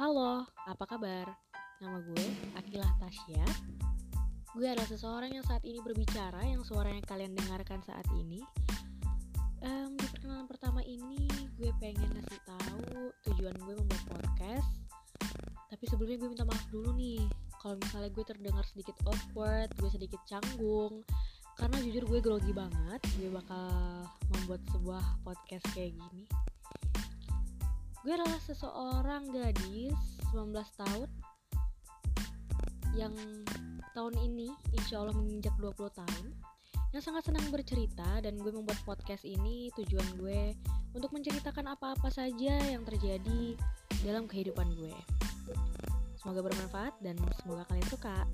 Halo, apa kabar? Nama gue Akilah Tasya. Gue adalah seseorang yang saat ini berbicara, yang suaranya kalian dengarkan saat ini. Um, di perkenalan pertama ini, gue pengen ngasih tahu tujuan gue membuat podcast. Tapi sebelumnya gue minta maaf dulu nih, kalau misalnya gue terdengar sedikit awkward, gue sedikit canggung, karena jujur gue grogi banget. Gue bakal membuat sebuah podcast kayak gini. Gue adalah seseorang gadis 19 tahun yang tahun ini insya Allah menginjak 20 tahun yang sangat senang bercerita dan gue membuat podcast ini tujuan gue untuk menceritakan apa-apa saja yang terjadi dalam kehidupan gue. Semoga bermanfaat dan semoga kalian suka.